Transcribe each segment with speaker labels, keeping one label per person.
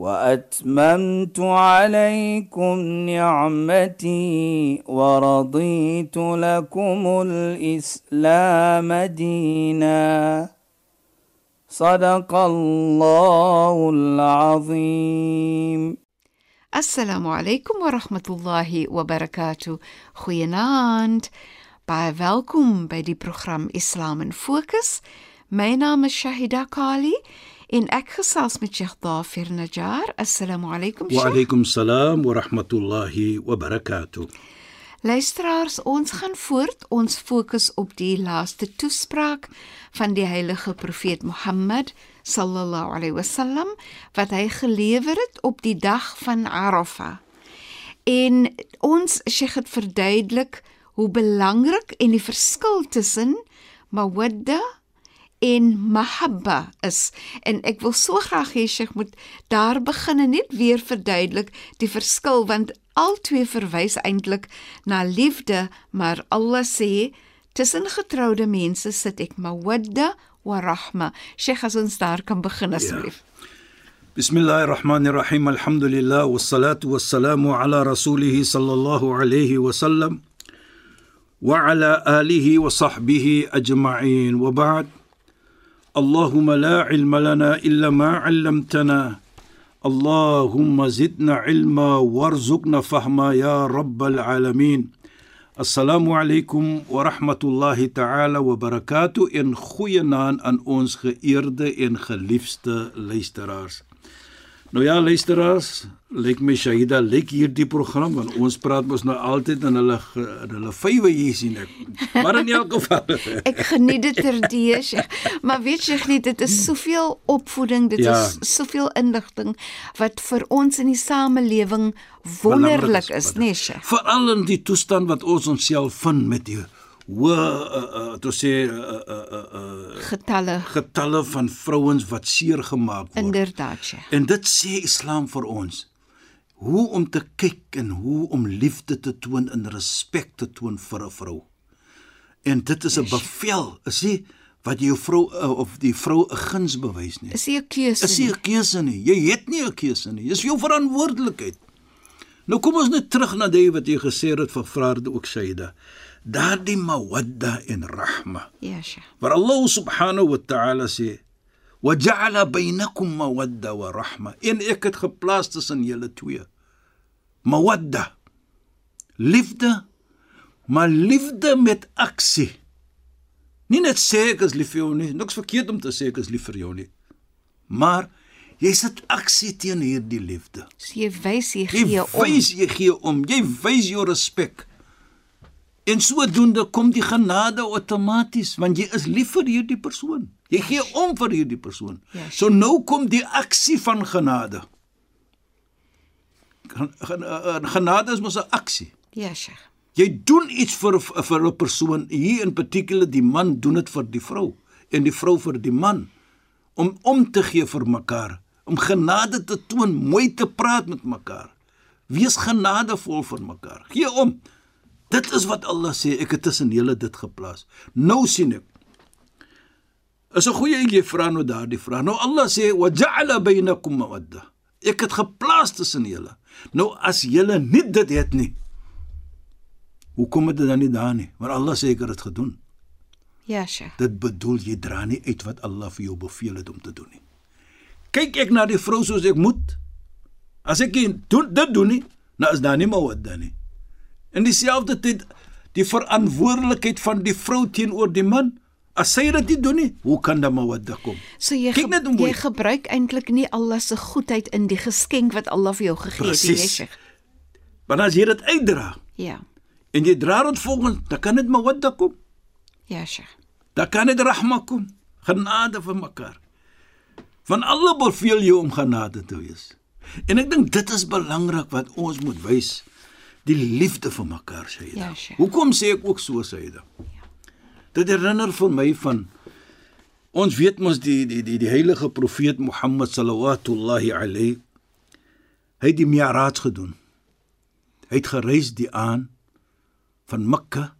Speaker 1: وأتممت عليكم نعمتي ورضيت لكم الإسلام دينا. صدق الله العظيم.
Speaker 2: السلام عليكم ورحمة الله وبركاته. خيناند باي فالكم بدي بروخرام إسلام فوكس مي نام الشهيدة كالي en ek gesels met Sheikh Dafir Najjar. Assalamu alaykum
Speaker 3: Wa
Speaker 2: Sheikh.
Speaker 3: alaykum salaam wa rahmatullahi wa barakatuh.
Speaker 2: Luisteraars, ons gaan voort. Ons fokus op die laaste toespraak van die heilige profeet Mohammed sallallahu alaihi wasallam wat hy gelewer het op die dag van Arafah. En ons Sheikh het verduidelik hoe belangrik en die verskil tussen mawadda en mahabba is. En ek wil so graag hê Sheikh moet daar begin en net weer verduidelik die verskil want al twee verwys eintlik na liefde, maar Allah sê tussen getroude mense sit ek mawadda wa rahma. Sheikh as ons daar kan begin asseblief.
Speaker 3: Bismillahir Rahmanir Rahim. Alhamdulillah wassalatu wassalamu ala rasulih sallallahu alayhi wa sallam wa ala alihi wa sahbihi ajma'in. Wa ba'd. Allahümme la ilme lena illa ma allamtena. Allahümme zidna ilma varzukna fahma ya rabbel alemin. Assalamu alaykum wa rahmatullahi ta'ala wa barakatuh en goeienaand aan ons geëerde en geliefde luisteraars. Nou ja, luisteraars, lyk my Shahida lyk hierdie program want ons praat mos nou altyd in hulle in hulle vywe hier sien ek. Maar in elk geval
Speaker 2: Ek geniet dit terdee, Sheikh. Maar weet jy nie, dit is soveel opvoeding, dit
Speaker 3: Ja.
Speaker 2: is soveel inligting wat vir ons in die samelewing wonderlik is, nee, Sheikh.
Speaker 3: Veral in die toestand wat ons onsself vind met die hoë uh, uh, toe sê uh, uh, uh, uh,
Speaker 2: Getalle
Speaker 3: getalle van vrouens wat seer gemaak word.
Speaker 2: inderdaad, Sheikh.
Speaker 3: En dit sê Islam vir ons hoe om te kyk en hoe om liefde te toon en respek te toon vir 'n vrou. En dit is 'n bevel, is nie wat jy jou vrou uh, of die vrou 'n guns bewys nie.
Speaker 2: Is nie 'n keuse
Speaker 3: Is nie 'n keuse nie. Jy het nie 'n keuse nie. Dis jou verantwoordelikheid. Nou kom ons net terug na dit wat jy gesê het vir vrae ook Shaida. Daardie mawadda en rahma.
Speaker 2: Ja, Sheikh.
Speaker 3: Maar Allah subhanahu wa ta'ala sê وَجَعَلَ بَيْنَكُمْ مَوَدَّةً وَرَحْمَةً en ek het geplaas tussen julle twee mawadda liefde maar liefde met aksie nie net sê ek is lief vir jou nie niks verkeerd om te sê ek is lief vir jou nie maar jy sit aksie teen hierdie liefde.
Speaker 2: So jy wys jy
Speaker 3: jy
Speaker 2: gee om.
Speaker 3: wys jy gee om. Jy wys jou respek. En sodoende kom die genade outomaties want jy is lief vir hierdie persoon. Jy gee om vir hierdie persoon.
Speaker 2: Ja.
Speaker 3: so nou kom die aksie van genade. Gen- gen- eh, genade is mos 'n aksie.
Speaker 2: Ja, Sheikh.
Speaker 3: Jy doen iets vir vir 'n persoon. Hier in particular die man doen dit vir die vrou. En die vrou vir die man. Om om te gee vir mekaar, om genade te toon, mooi te praat met mekaar. Wees genadevol vir mekaar. Gee om. Dit is wat Allah sê, ek het tussen julle dit geplaas. Nou sien ek. Is 'n goeie jy vra nou daardie vraag. Nou Allah sê wa ja'ala bainakum mawadda. Ek het geplaas tussen julle. Nou as julle nie dit het nie, Hoekom het dit dan nie daar nie? Maar Allah sê ek het dit gedoen.
Speaker 2: Ja, Sheikh.
Speaker 3: Dit bedoel jy dra nie uit wat Allah vir jou beveel het om te doen nie. Kyk ek na die vrou soos ek moet. As ek doen dit doen nie, nou is daar nie mawadda nie. In dieselfde tyd die verantwoordelikheid van die vrou teenoor die man. As sy dit nie doen nie, hoe kan daar mawadda kom?
Speaker 2: So jy
Speaker 3: Kyk
Speaker 2: ge
Speaker 3: net hoe mooi.
Speaker 2: jy gebruik eintlik nie Allah se goedheid in die geskenk wat Allah vir jou gegee het nie. Sheikh.
Speaker 3: Want as jy dit uitdra
Speaker 2: Ja.
Speaker 3: en jy dra dit volgens, dan kan dit mawadda kom.
Speaker 2: Ja, Sheikh.
Speaker 3: Dan kan dit rahma kom. Genade vir mekaar. Van alle beveel jou om genade te wees. En ek dink dit is belangrik wat ons moet wys die liefde vir mekaar sê.
Speaker 2: Ja, Sheikh.
Speaker 3: Hoekom sê ek ook so sê dit? Dit herinner vir my van ons weet mos die die die, die heilige profeet Mohammed sallallahu alayhi hy het die Mi'raj gedoen. Hy het gereis die aan van Mekka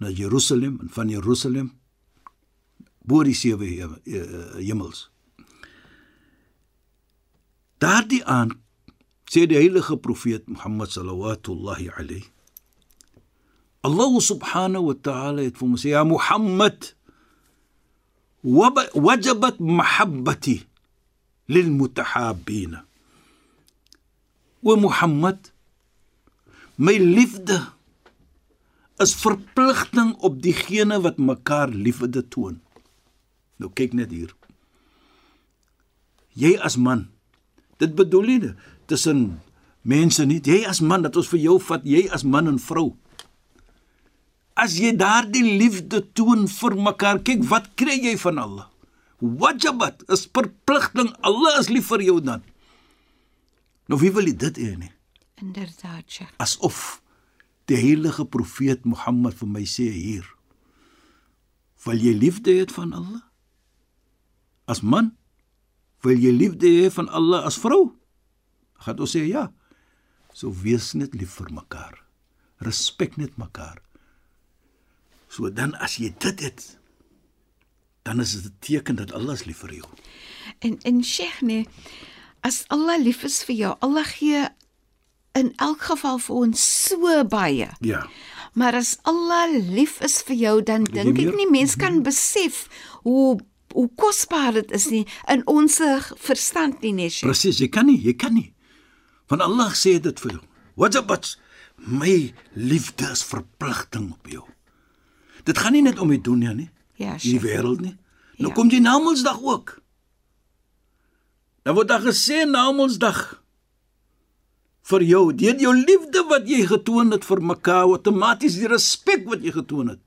Speaker 3: na Jerusalem en van Jerusalem bo die sewe he- eh, hemels. Daardie aan sê die heilige profeet Mohammed sallallahu alayhi Allah subhanahu wa ta'ala het vir hom gesê ja Mohammed wajabat mahabbati lilmutahabbin O Mohammed my liefde is verpligting op diegene wat mekaar liefde toon. Nou kyk net hier. Jy as man. Dit bedoel nie tussen mense nie. Jy as man dat ons vir jou vat, jy as man en vrou. As jy daardie liefde toon vir mekaar, kyk wat kry jy van Allah? Wajabat is verpligting. Allah is lief vir jou dan. Nou wie wil dit hê nie?
Speaker 2: Inderdaad, Sheikh.
Speaker 3: asof die heilige profeet Mohammed vir my sê hier wil jy liefde hê van Allah as man wil jy liefde hê van Allah as vrou? Gaan ons sê ja. So wees net lief vir mekaar. Respek net mekaar. So dan as jy dit het dan is dit 'n teken dat Allah lief vir jou.
Speaker 2: En en Sheikh nee, as Allah lief is vir jou, Allah gee in elk geval vir ons so baie.
Speaker 3: ja.
Speaker 2: Maar as Allah lief is vir jou, dan dink ek nie mens kan besef hoe hoe kosbaar dit is nie in ons verstand nie, Sheikh.
Speaker 3: Presies, jy kan nie, jy kan nie. Want Allah sê dit vir jou. Wajabat my liefde is verpligting op jou. Dit gaan nie net om die dunia nie,
Speaker 2: Ja,
Speaker 3: die
Speaker 2: Sheikh.
Speaker 3: wêreld nie. Nou
Speaker 2: Ja.
Speaker 3: kom die Namedsdag ook. Dan word daar gesê Namedsdag vir jou, deur jou liefde wat jy getoon het vir mekaar, outomaties die respek wat jy getoon het.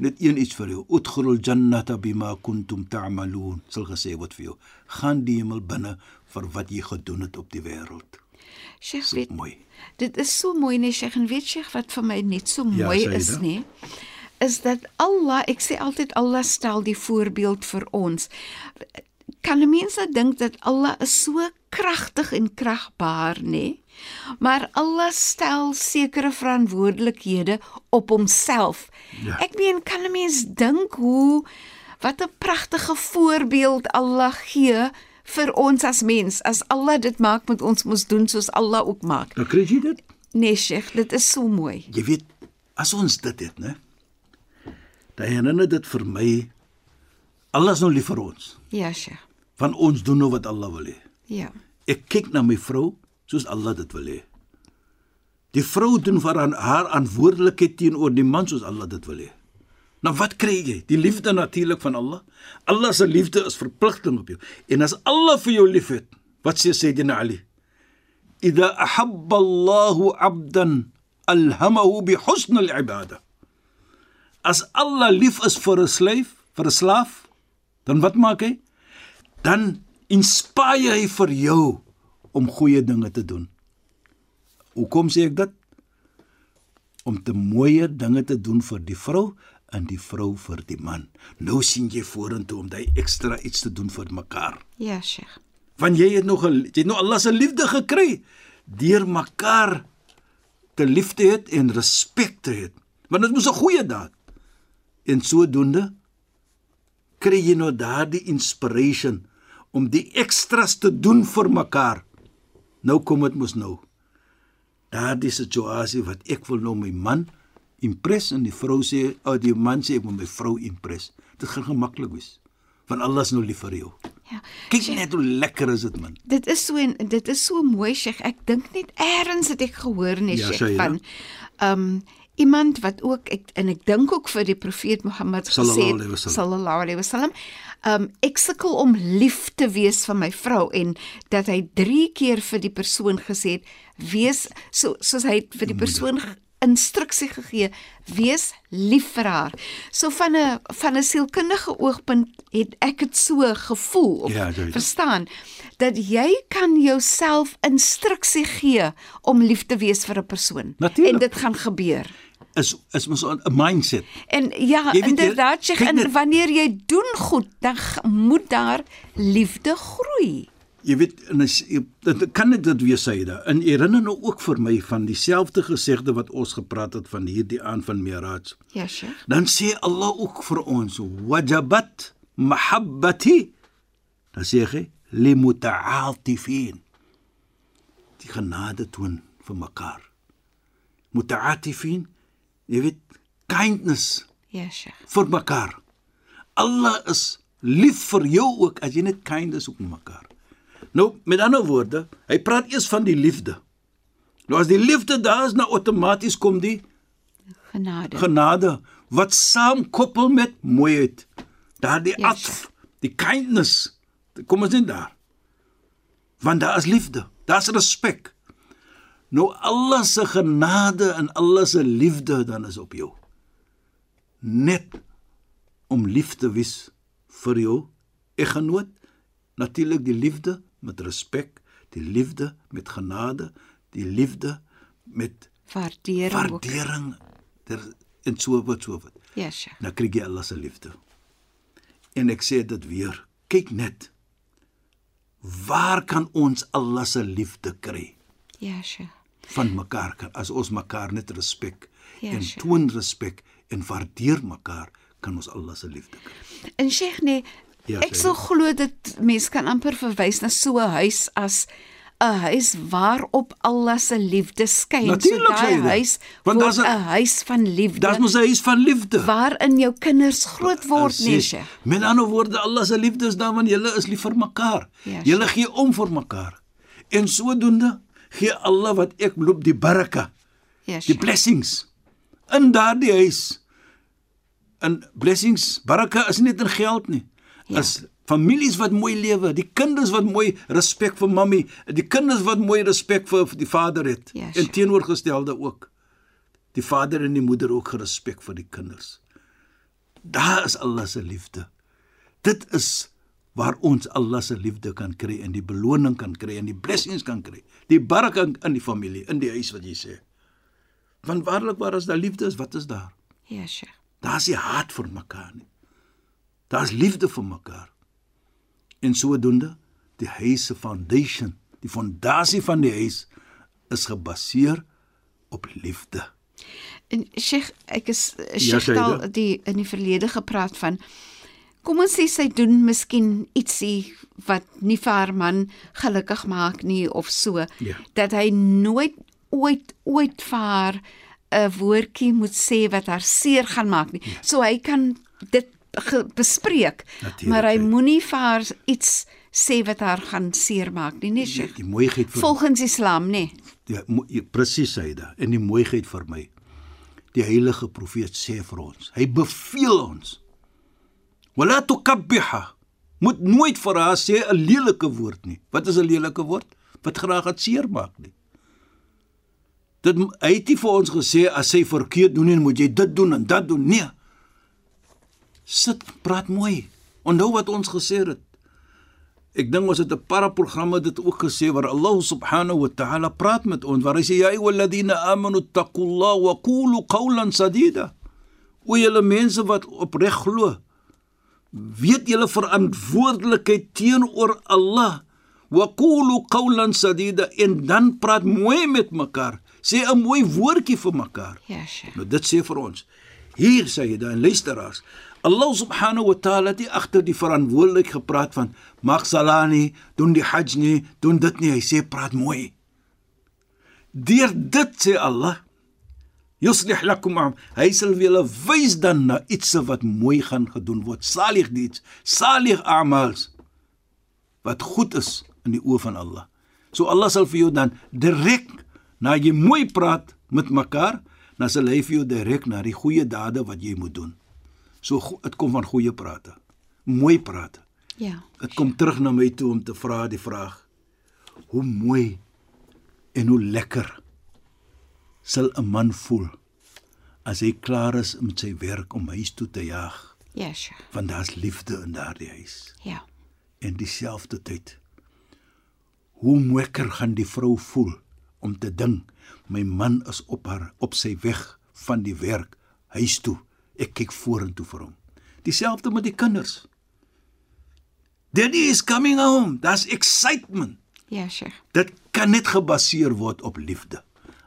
Speaker 3: Net een iets vir jou. Udkhulul jannata bima kuntum ta'malun. Sal gesê word vir jou. Gaan die hemel binne vir wat jy gedoen het op die wêreld.
Speaker 2: Sheikh
Speaker 3: So
Speaker 2: weet
Speaker 3: mooi.
Speaker 2: Dit is so mooi nee Sheikh en weet Sheikh wat vir my net so
Speaker 3: Ja,
Speaker 2: mooi
Speaker 3: sê
Speaker 2: is nie is dat Allah, ek sê altyd Allah stel die voorbeeld vir ons. Kan 'n mens nou dink dat Allah is so kragtig en kragbaar nê? Maar Allah stel sekere verantwoordelikhede op homself.
Speaker 3: Ja.
Speaker 2: Ek meen kan 'n mens dink hoe wat 'n pragtige voorbeeld Allah gee vir ons as mens. As Allah dit maak met ons moet doen soos Allah ook maak.
Speaker 3: Nou kry jy dit?
Speaker 2: Nee, Sheikh, dit is so mooi.
Speaker 3: Jy weet, as ons dit het, né? Dan herinner dit vir my Allah is nou lief vir ons.
Speaker 2: Ja, Sheikh.
Speaker 3: Van ons doen nou wat Allah wil hê.
Speaker 2: Ja.
Speaker 3: Ek kyk na my vrou soos Allah dit wil hê. Die vrou doen vir aan haar verantwoordelikheid teenoor die man soos Allah dit wil hê. Nou wat kry jy? Die liefde natuurlik van Allah. Allah se liefde is verpligting op jou. En as Allah vir jou liefhet, wat sê Sayyidina Ali? Idha ahabba Allahu 'abdan alhamahu bi husn al-ibada. As Allah lief is vir 'n slaaf, vir 'n slaaf, dan wat maak hy? Dan inspireer hy vir jou om goeie dinge te doen. Hoekom sê ek dit? Om te mooie dinge te doen vir die vrou en die vrou vir die man. Nou sien jy vorentoe om daai ekstra iets te doen vir mekaar.
Speaker 2: Ja, Sheikh.
Speaker 3: Want jy het nog jy het nou Allah se liefde gekry deur mekaar te lief te hê en respek te hê. Want dit moes 'n goeie daad. En sodoende kry jy nou daardie inspiration om die ekstras te doen vir mekaar. Nou kom dit mos nou. Daardie situasie wat ek wil nou my man impress en die vrou sê, ou die man sê ek wil my vrou impress. Dit gaan gemaklik wees. Want Allah is nou lief vir jou.
Speaker 2: Ja.
Speaker 3: Kyk net hoe lekker is dit man.
Speaker 2: Dit is so en dit is so mooi, Sheikh. Ek dink net eers het ek gehoor nee,
Speaker 3: Ja,
Speaker 2: Sheikh,
Speaker 3: jy
Speaker 2: van um iemand wat ook ek en ek dink ook vir die profeet Mohammed gesê het sallallahu alaihi wasallam um ek sukkel om lief te wees vir my vrou en dat hy 3 keer vir die persoon gesê het wees so soos hy vir die persoon instruksie gegee: wees lief vir haar. So van 'n van 'n sielkundige oogpunt het ek dit so gevoel of
Speaker 3: Ja, ja.
Speaker 2: verstaan dat jy kan jouself instruksie gee om lief te wees vir 'n persoon
Speaker 3: Natuurlijk.
Speaker 2: en dit gaan gebeur.
Speaker 3: Is is mos 'n mindset.
Speaker 2: En ja,
Speaker 3: weet,
Speaker 2: inderdaad,
Speaker 3: kyk
Speaker 2: en wanneer jy doen goed, dan moet daar liefde groei.
Speaker 3: Jy weet en as dit kan dit dit wees Saida. En herinner nou ook vir my van dieselfde gesegde wat ons gepraat het van hierdie aan van Miraj.
Speaker 2: Ja, Sheikh.
Speaker 3: Dan sê Allah ook vir ons wajabat mahabbati. Dan sê hy limuta'atifin. Die genade toon vir mekaar. Muta'atifin, jy weet kindness
Speaker 2: Ja, Sheikh.
Speaker 3: vir mekaar. Allah is lief vir jou ook as jy net kind is op mekaar. Nou, met ander woorde, hy praat eers van die liefde. Nou as die liefde daar is, nou outomaties kom die
Speaker 2: Genade.
Speaker 3: genade wat saamkoppel met mooiheid. Daardie
Speaker 2: Ja,
Speaker 3: atf, die kindness. Kom ons net daar. Want daar is liefde, daar's respek. Nou Allah se genade en Allah se liefde dan is op jou. Net om lief te wees vir jou eggenoot. Natuurlik die liefde met respek, die liefde met genade, die liefde met
Speaker 2: Waardering
Speaker 3: waardering ter en so wat so wat.
Speaker 2: Ja, Sheikh.
Speaker 3: Dan kry jy Allah se liefde. En ek sê dit weer. Kyk net. Waar kan ons Allah se liefde kry?
Speaker 2: Ja, Sheikh.
Speaker 3: Van mekaar kan as ons mekaar net respek
Speaker 2: Ja,
Speaker 3: en toon respek en waardeer mekaar, kan ons Allah se liefde kry.
Speaker 2: En Sheikh nee,
Speaker 3: Ja,
Speaker 2: ek sou glo dit mense kan amper verwys na so 'n huis as 'n huis waarop Allah se liefde skyn.
Speaker 3: Natuurlijk,
Speaker 2: so daai huis
Speaker 3: Want
Speaker 2: word
Speaker 3: daar's 'n-
Speaker 2: huis van liefde.
Speaker 3: Dit mos 'n huis van liefde.
Speaker 2: waarin jou kinders groot word, nee. Sheikh.
Speaker 3: Met ander woorde, Allah se liefde is daar want julle is lief vir mekaar.
Speaker 2: Ja,
Speaker 3: julle gee om vir mekaar. En sodoende gee Allah wat ek loop die baraka,
Speaker 2: Ja,
Speaker 3: die blessings in daardie huis. En blessings, baraka is nie net in geld nie.
Speaker 2: Ja.
Speaker 3: Is families wat mooi lewe, die kinders wat mooi respek vir mammy, die kinders wat mooi respek vir, die vader het.
Speaker 2: Ja,
Speaker 3: en teenoorgestelde ook. Die vader en die moeder ook gerespek vir die kinders. Daar is Allah se liefde. Dit is waar ons Allah se liefde kan kry en die beloning kan kry en die blessings kan kry. Die baraka in die familie, in die huis wat jy sê. Want waarlik waar as daar liefde is, wat is daar?
Speaker 2: Ja, Sheikh.
Speaker 3: Daar's nie haat vir mekaar nie. Daar's liefde vir mekaar. En sodoende die huis se foundation, die fondasie van die huis is gebaseer op liefde.
Speaker 2: En Sheikh, ek is
Speaker 3: Ja,
Speaker 2: Sheikh
Speaker 3: Saida.
Speaker 2: het al die in die verlede gepraat van kom ons sê sy doen miskien ietsie wat nie vir haar man gelukkig maak nie of so
Speaker 3: Ja.
Speaker 2: dat hy nooit ooit ooit vir haar 'n woordjie moet sê wat haar seer gaan maak nie. Ja. So hy kan dit bespreek,
Speaker 3: Natuurlijk,
Speaker 2: maar hy moenie vir haar iets sê wat haar gaan seermaak nie, nee
Speaker 3: Die,
Speaker 2: Sheikh.
Speaker 3: die mooiheid vir
Speaker 2: Volgens Islam, nee.
Speaker 3: Ja, ja, presies Saida en die mooiheid vir my. Die heilige profeet sê vir ons, hy beveel ons. Wala tukabbiha. Moet nooit vir haar sê 'n lelike woord nie. Wat is 'n lelike woord? Wat graag het seermaak nie. Dit hy het nie vir ons gesê as sy verkeerd doen en moet jy dit doen en dat doen nee. Sit, praat mooi. Onthou wat ons gesê het. Ek dink ons het 'n paar programme dit ook gesê waar Allah subhanahu wa ta'ala praat met ons waar hy sê ya ayyuhalladhina amanu taqullaha wa qulu qawlan sadida. O julle mense wat opreg glo, weet julle verantwoordelikheid teenoor Allah. Wa qulu qawlan sadida en dan praat mooi met mekaar. Sê 'n mooi woordjie vir mekaar.
Speaker 2: Ja, Sheikh.
Speaker 3: Nou dit sê vir ons. Hier sê jy dan luisteraars. Allah subhanahu wa ta'ala het agter die verantwoordelik gepraat van maak salani, doen die hajj nie, doen dit nie. Hy sê praat mooi. Deur dit sê Allah yuslih lakum am. Hy sal vir julle wys dan na iets wat mooi gaan gedoen word. Salig dit, salig amals wat goed is in die oë van Allah. So Allah sal vir jou dan direk na jy mooi praat met mekaar, dan sal hy vir jou direk na die goeie dade wat jy moet doen. So dit kom van goeie prate. Mooi prate.
Speaker 2: Ja.
Speaker 3: Dit kom terug na my toe om te vra die vraag: Hoe mooi en hoe lekker sal 'n man voel as hy klaar is met sy werk om huis toe te jaag,
Speaker 2: Ja, Sheikh.
Speaker 3: want daar's liefde in daardie huis.
Speaker 2: Ja.
Speaker 3: En dieselfde tyd hoe moeker gaan die vrou voel om te dink my man is op haar op sy weg van die werk huis toe. Ek kyk vorentoe vir hom. Dieselfde met die kinders. Daddy is coming home. That's excitement.
Speaker 2: Ja, Sheikh.
Speaker 3: Dit kan net gebaseer word op liefde.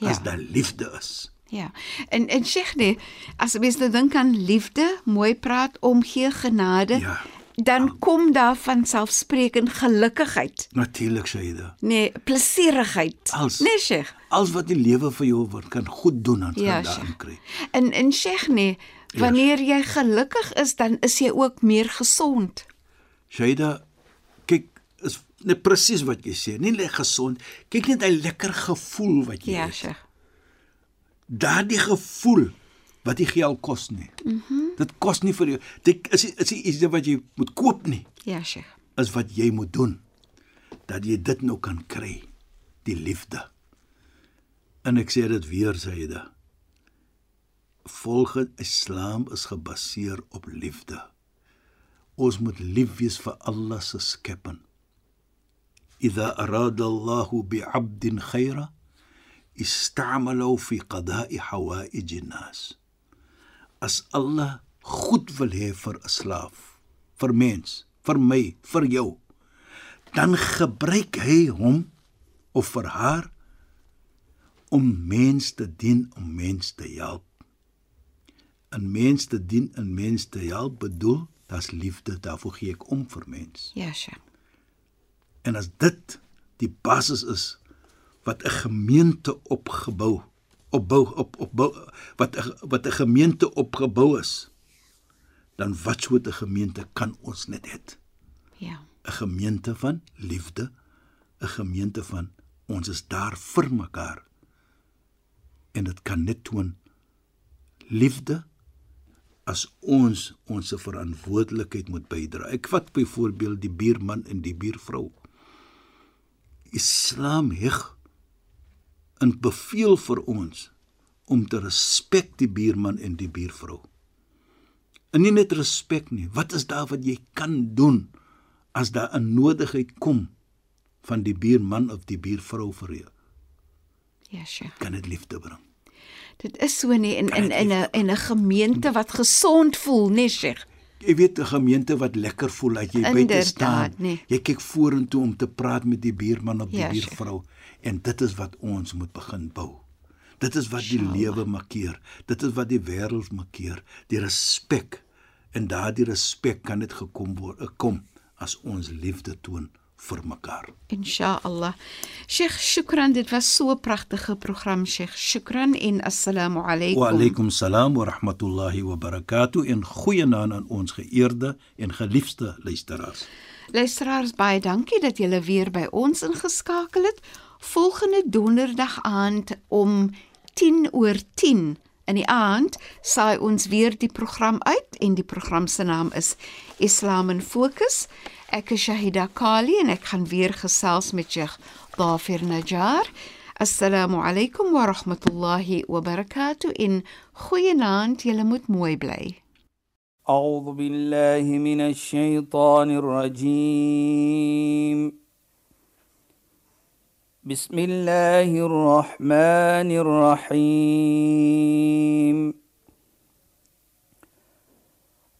Speaker 3: As
Speaker 2: Ja.
Speaker 3: daar liefde is.
Speaker 2: Ja. En en Sheikh nee, as jy mens nou dink aan liefde, mooi praat, omgee, genade,
Speaker 3: Ja.
Speaker 2: dan kom daar van selfspreekend gelukkigheid.
Speaker 3: Natuurlik Shaida.
Speaker 2: Nee, plesierigheid.
Speaker 3: Als-
Speaker 2: Nee, Sheikh.
Speaker 3: Alles wat die lewe vir jou wat kan goed doen aan
Speaker 2: Ja,
Speaker 3: daarin kry.
Speaker 2: En en Sheikh nee, wanneer jy gelukkig is, dan is jy ook meer gesond.
Speaker 3: Shaida, kyk, net presies wat jy sê, nie net gesond. Kyk net hy lekker gevoel wat jy
Speaker 2: Ja,
Speaker 3: het.
Speaker 2: Sheikh.
Speaker 3: Daardie gevoel wat die geld kos nie. Mhm. Mm dit kos nie vir jou. Dit is is iets wat jy moet koop nie.
Speaker 2: Ja, Sheikh.
Speaker 3: Is wat jy moet doen dat jy dit nou kan kry, die liefde. En ek sê dit weer, Shaida. Volgens Islam is gebaseer op liefde. Ons moet lief wees vir Allah se skepping. إذا أراد الله بعبد خيرا استعمله في قضاء حوائج الناس. As Allah goed wil hê vir 'n slaaf, vir mens, vir my, vir jou, dan gebruik hy hom of vir haar om mens te dien, om mens te help. 'n Mens te dien, 'n mens te help bedoel, daar's liefde, daarvoor gee ek om vir mens.
Speaker 2: Ja, Sheikh.
Speaker 3: En as dit die basis is wat 'n gemeente opgebou opbou op opbou wat wat 'n gemeente opgebou is, dan wat so 'n gemeente kan ons net hê?
Speaker 2: Ja.
Speaker 3: 'n Gemeente van liefde, 'n gemeente van ons is daar vir mekaar. En dit kan net toon liefde as ons ons verantwoordelikheid moet bydra. Ek vat byvoorbeeld die buurman en die buurvrou. Islam heg 'n beveel vir ons om te respek die buurman en die buurvrou. En nie net respek nie, wat is daar wat jy kan doen as daar 'n nodigheid kom van die buurman of die buurvrou vir jou?
Speaker 2: Ja, Sheikh.
Speaker 3: Kan dit liefde bring?
Speaker 2: Dit is so nie in in in 'n in 'n gemeente wat gesond voel, nee, Sheikh.
Speaker 3: Jy weet 'n gemeente wat lekker voel dat jy buite
Speaker 2: Inderdaad,
Speaker 3: staan.
Speaker 2: nee.
Speaker 3: Jy kyk vorentoe om te praat met die buurman of die
Speaker 2: Ja,
Speaker 3: buurvrou en dit is wat ons moet begin bou. Dit is wat die lewe markeer. Dit is wat die wêreld markeer, die respek. En daardie respek kan net gekom word, eh, kom as ons liefde toon vir mekaar.
Speaker 2: Inshallah. Sheikh, shukran, dit was so 'n pragtige program, Sheikh. Shukran en assalamu alaykum.
Speaker 3: Wa alaykum salaam wa rahmatullahi wa barakatuh en goeienaand aan ons geëerde en geliefde luisteraars.
Speaker 2: Luisteraars, baie dankie dat julle weer by ons ingeskakel het. Volgende donderdag aand om 10 oor 10 in die aand saai ons weer die program uit en die program se naam is Islam in Fokus. Ek is Shahida Kali en ek gaan weer gesels met Sheikh Dafir Najjar. Assalamu alaykum wa rahmatullahi wa barakatuh. In goeienaand, julle moet mooi bly.
Speaker 1: أعوذ بالله من الشيطان الرجيم بسم الله الرحمن الرحيم